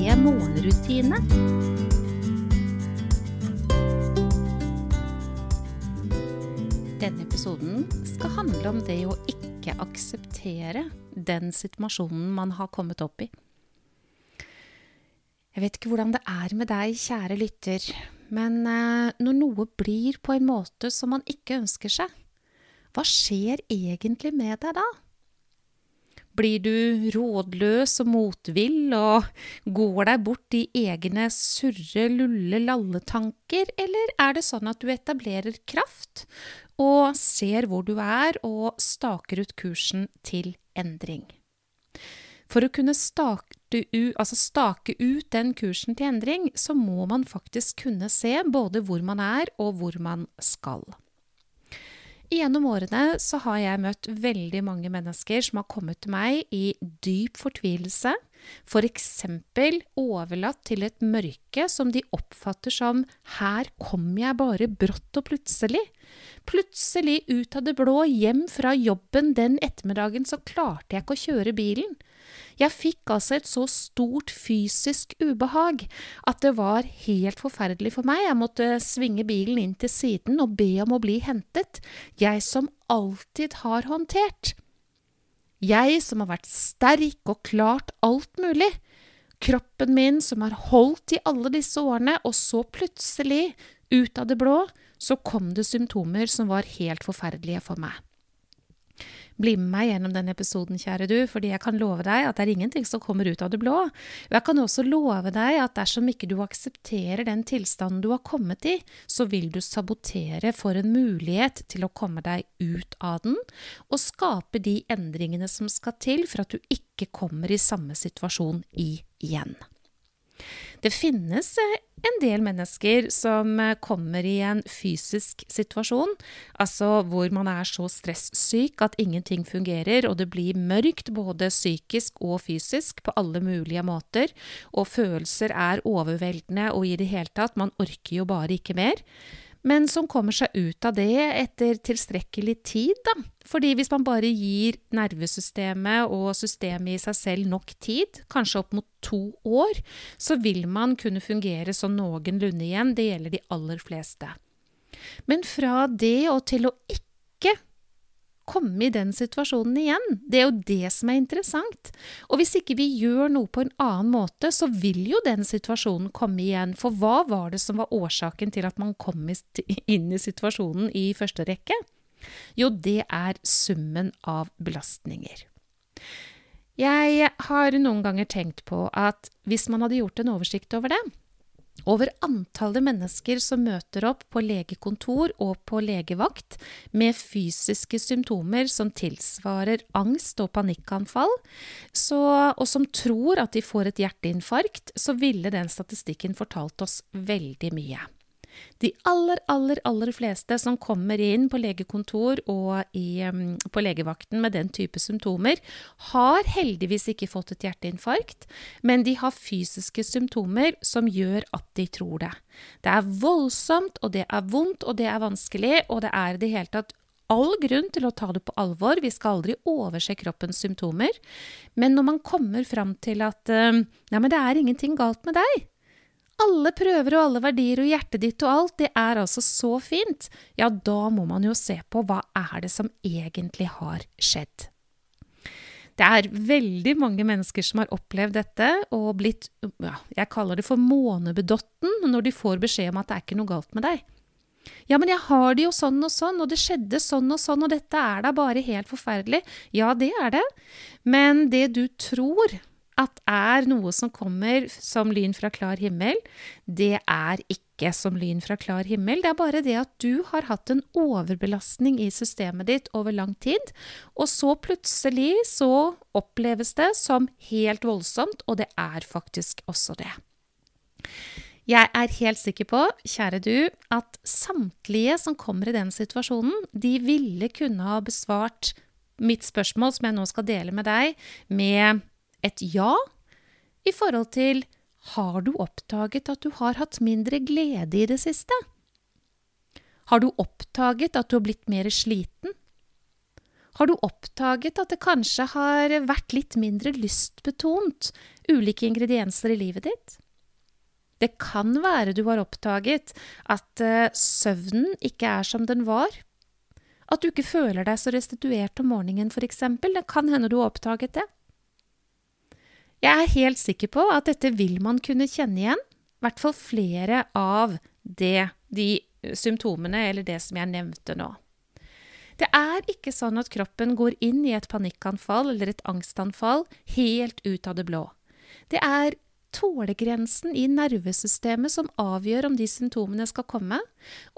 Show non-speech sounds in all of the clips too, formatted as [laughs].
morgenrutine. Denne episoden skal handle om det å ikke akseptere den situasjonen man har kommet opp i. Jeg vet ikke hvordan det er med deg, kjære lytter, men eh, når noe blir på en måte som man ikke ønsker seg, hva skjer egentlig med deg da? Blir du rådløs og motvill og går deg bort i egne surre, lulle, lalletanker, eller er det sånn at du etablerer kraft og ser hvor du er og staker ut kursen til endring? For å kunne stake ut, altså stake ut den kursen til endring, så må man faktisk kunne se både hvor man er og hvor man skal. Gjennom årene så har jeg møtt veldig mange mennesker som har kommet til meg i dyp fortvilelse, f.eks. For overlatt til et mørke som de oppfatter som her kom jeg bare brått og plutselig. Plutselig ut av det blå hjem fra jobben den ettermiddagen så klarte jeg ikke å kjøre bilen. Jeg fikk altså et så stort fysisk ubehag at det var helt forferdelig for meg. Jeg måtte svinge bilen inn til siden og be om å bli hentet, jeg som alltid har håndtert. Jeg som har vært sterk og klart alt mulig. Kroppen min som har holdt i alle disse årene, og så plutselig, ut av det blå, så kom det symptomer som var helt forferdelige for meg. Bli med meg gjennom denne episoden, kjære du, fordi jeg kan love deg at det er ingenting som kommer ut av det blå. Og jeg kan også love deg at dersom ikke du aksepterer den tilstanden du har kommet i, så vil du sabotere for en mulighet til å komme deg ut av den, og skape de endringene som skal til for at du ikke kommer i samme situasjon igjen. Det finnes eh, en del mennesker som eh, kommer i en fysisk situasjon, altså hvor man er så stressyk at ingenting fungerer, og det blir mørkt både psykisk og fysisk på alle mulige måter, og følelser er overveldende og i det hele tatt, man orker jo bare ikke mer men som kommer seg ut av det etter tilstrekkelig tid, da. Fordi hvis man bare gir nervesystemet og systemet i seg selv nok tid, kanskje opp mot to år, så vil man kunne fungere sånn noenlunde igjen. Det gjelder de aller fleste. Men fra det og til å ikke komme i den situasjonen igjen. Det er jo det som er interessant. Og hvis ikke vi gjør noe på en annen måte, så vil jo den situasjonen komme igjen. For hva var det som var årsaken til at man kom inn i situasjonen i første rekke? Jo, det er summen av belastninger. Jeg har noen ganger tenkt på at hvis man hadde gjort en oversikt over det, over antallet mennesker som møter opp på legekontor og på legevakt med fysiske symptomer som tilsvarer angst og panikkanfall, så, og som tror at de får et hjerteinfarkt, så ville den statistikken fortalt oss veldig mye. De aller, aller, aller fleste som kommer inn på legekontor og i, på legevakten med den type symptomer, har heldigvis ikke fått et hjerteinfarkt, men de har fysiske symptomer som gjør at de tror det. Det er voldsomt, og det er vondt, og det er vanskelig, og det er i det hele tatt all grunn til å ta det på alvor. Vi skal aldri overse kroppens symptomer. Men når man kommer fram til at Nei, men det er ingenting galt med deg, alle prøver og alle verdier og hjertet ditt og alt, det er altså så fint, ja, da må man jo se på hva er det som egentlig har skjedd. Det er veldig mange mennesker som har opplevd dette og blitt, ja, jeg kaller det for månebedotten, når de får beskjed om at det er ikke noe galt med deg. Ja, men jeg har det jo sånn og sånn, og det skjedde sånn og sånn, og dette er da bare helt forferdelig. Ja, det er det, men det du tror at er noe som kommer som lyn fra klar himmel, det er ikke som lyn fra klar himmel. Det er bare det at du har hatt en overbelastning i systemet ditt over lang tid, og så plutselig så oppleves det som helt voldsomt, og det er faktisk også det. Jeg er helt sikker på, kjære du, at samtlige som kommer i den situasjonen, de ville kunne ha besvart mitt spørsmål, som jeg nå skal dele med deg, med et ja i forhold til har du oppdaget at du har hatt mindre glede i det siste? Har du oppdaget at du har blitt mer sliten? Har du oppdaget at det kanskje har vært litt mindre lystbetont, ulike ingredienser i livet ditt? Det kan være du har oppdaget at uh, søvnen ikke er som den var. At du ikke føler deg så restituert om morgenen, f.eks. Det kan hende du har oppdaget det. Jeg er helt sikker på at dette vil man kunne kjenne igjen, i hvert fall flere av det, de symptomene eller det som jeg nevnte nå. Det er ikke sånn at kroppen går inn i et panikkanfall eller et angstanfall helt ut av det blå. Det er tålegrensen i nervesystemet som avgjør om de symptomene skal komme.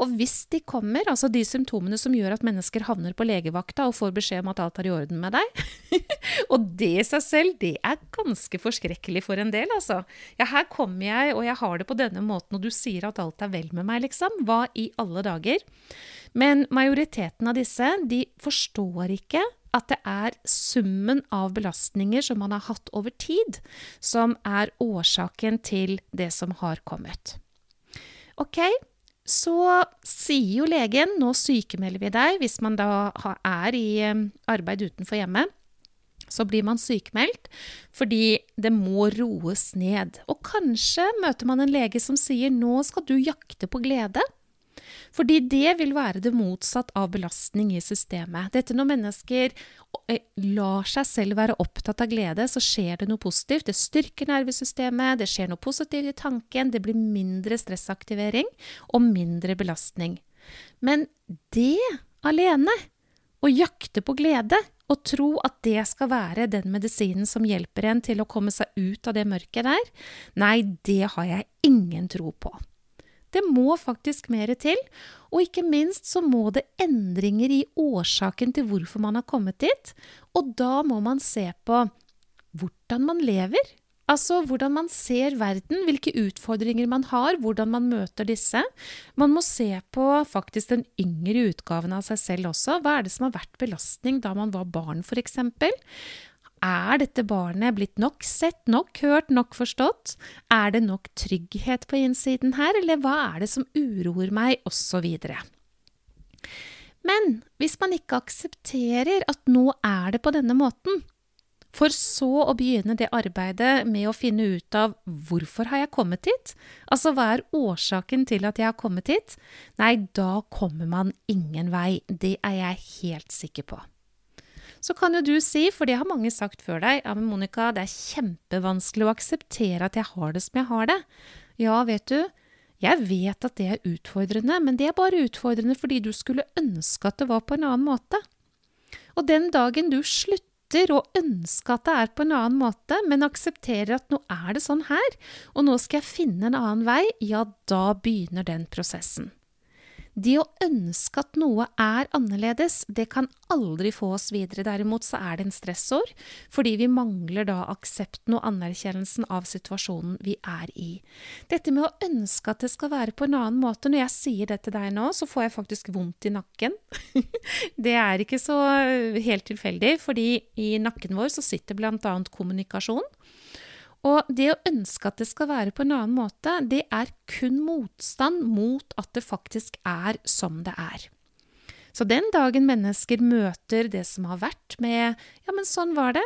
Og hvis de kommer, altså de symptomene som gjør at mennesker havner på legevakta og får beskjed om at alt er i orden med deg [laughs] Og det i seg selv, det er ganske forskrekkelig for en del, altså. Ja, her kommer jeg, og jeg har det på denne måten, og du sier at alt er vel med meg, liksom. Hva i alle dager? Men majoriteten av disse, de forstår ikke at det er summen av belastninger som man har hatt over tid, som er årsaken til det som har kommet. Ok, så sier jo legen nå sykemelder vi deg hvis man da er i eh, arbeid utenfor hjemmet. Så blir man sykemeldt fordi det må roes ned. Og kanskje møter man en lege som sier nå skal du jakte på glede. Fordi det vil være det motsatt av belastning i systemet. Dette når mennesker eh, lar seg selv være opptatt av glede, så skjer det noe positivt. Det styrker nervesystemet, det skjer noe positivt i tanken, det blir mindre stressaktivering og mindre belastning. Men det alene, å jakte på glede og tro at det skal være den medisinen som hjelper en til å komme seg ut av det mørket der, nei, det har jeg ingen tro på. Det må faktisk mer til, og ikke minst så må det endringer i årsaken til hvorfor man har kommet dit, og da må man se på hvordan man lever. Altså hvordan man ser verden, hvilke utfordringer man har, hvordan man møter disse. Man må se på faktisk den yngre utgaven av seg selv også. Hva er det som har vært belastning da man var barn, f.eks.? Er dette barnet blitt nok sett, nok hørt, nok forstått? Er det nok trygghet på innsiden her, eller hva er det som uroer meg, osv. Men hvis man ikke aksepterer at nå er det på denne måten, for så å begynne det arbeidet med å finne ut av hvorfor har jeg kommet hit? Altså hva er årsaken til at jeg har kommet hit? Nei, da kommer man ingen vei. Det er jeg helt sikker på. Så kan jo du si, for det har mange sagt før deg, ja, men Monica, det er kjempevanskelig å akseptere at jeg har det som jeg har det. Ja, vet du, jeg vet at det er utfordrende, men det er bare utfordrende fordi du skulle ønske at det var på en annen måte. Og den dagen du slutter å ønske at det er på en annen måte, men aksepterer at nå er det sånn her, og nå skal jeg finne en annen vei, ja, da begynner den prosessen. Det å ønske at noe er annerledes, det kan aldri få oss videre. Derimot så er det en stressord, fordi vi mangler da aksepten og anerkjennelsen av situasjonen vi er i. Dette med å ønske at det skal være på en annen måte, når jeg sier det til deg nå, så får jeg faktisk vondt i nakken. [laughs] det er ikke så helt tilfeldig, fordi i nakken vår så sitter annet kommunikasjon. Og det å ønske at det skal være på en annen måte, det er kun motstand mot at det faktisk er som det er. Så den dagen mennesker møter det som har vært med ja, men sånn var det,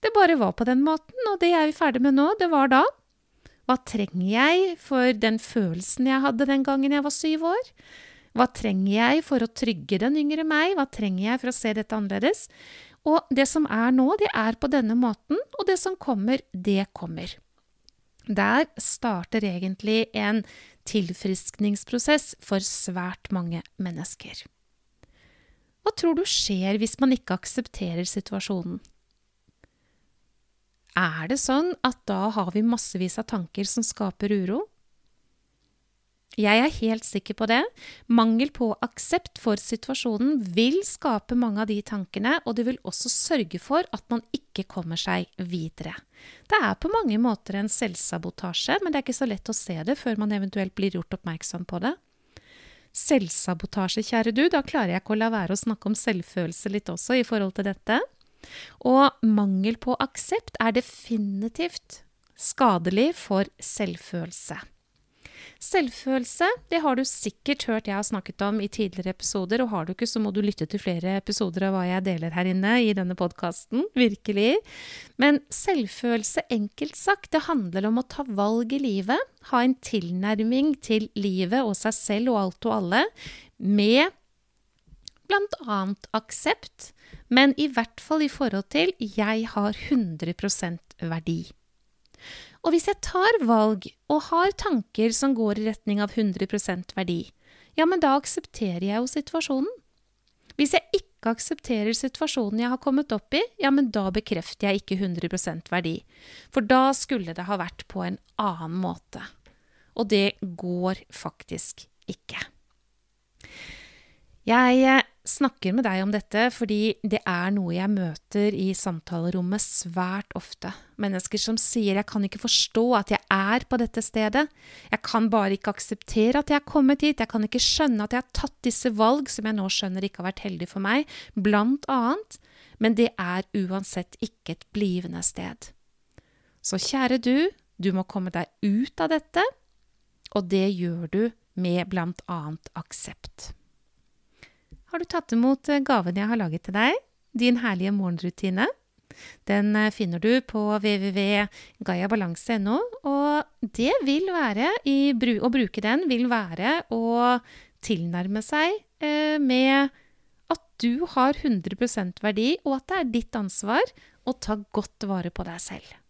det bare var på den måten, og det er vi ferdig med nå, det var da. Hva trenger jeg for den følelsen jeg hadde den gangen jeg var syv år? Hva trenger jeg for å trygge den yngre meg? Hva trenger jeg for å se dette annerledes? Og det som er nå, det er på denne måten, og det som kommer, det kommer. Der starter egentlig en tilfriskningsprosess for svært mange mennesker. Hva tror du skjer hvis man ikke aksepterer situasjonen? Er det sånn at da har vi massevis av tanker som skaper uro? Jeg er helt sikker på det. Mangel på aksept for situasjonen vil skape mange av de tankene, og det vil også sørge for at man ikke kommer seg videre. Det er på mange måter en selvsabotasje, men det er ikke så lett å se det før man eventuelt blir gjort oppmerksom på det. Selvsabotasje, kjære du, da klarer jeg ikke å la være å snakke om selvfølelse litt også i forhold til dette. Og mangel på aksept er definitivt skadelig for selvfølelse. Selvfølelse, det har du sikkert hørt jeg har snakket om i tidligere episoder, og har du ikke, så må du lytte til flere episoder av hva jeg deler her inne i denne podkasten. Virkelig. Men selvfølelse, enkelt sagt, det handler om å ta valg i livet, ha en tilnærming til livet og seg selv og alt og alle, med annet aksept, men i hvert fall i forhold til 'jeg har 100% verdi'. Og hvis jeg tar valg og har tanker som går i retning av 100% verdi, ja, men da aksepterer jeg jo situasjonen. Hvis jeg ikke aksepterer situasjonen jeg har kommet opp i, ja, men da bekrefter jeg ikke 100% verdi. For da skulle det ha vært på en annen måte. Og det går faktisk ikke. Jeg eh, snakker med deg om dette fordi det er noe jeg møter i samtalerommet svært ofte. Mennesker som sier 'jeg kan ikke forstå at jeg er på dette stedet', 'jeg kan bare ikke akseptere at jeg er kommet hit', 'jeg kan ikke skjønne at jeg har tatt disse valg som jeg nå skjønner ikke har vært heldig for meg', blant annet. Men det er uansett ikke et blivende sted. Så kjære du, du må komme deg ut av dette, og det gjør du med blant annet aksept. Har du tatt imot eh, gaven jeg har laget til deg? Din herlige morgenrutine? Den eh, finner du på www.gayabalanse.no, og det vil være i, Å bruke den vil være å tilnærme seg eh, med at du har 100% verdi, og at det er ditt ansvar å ta godt vare på deg selv.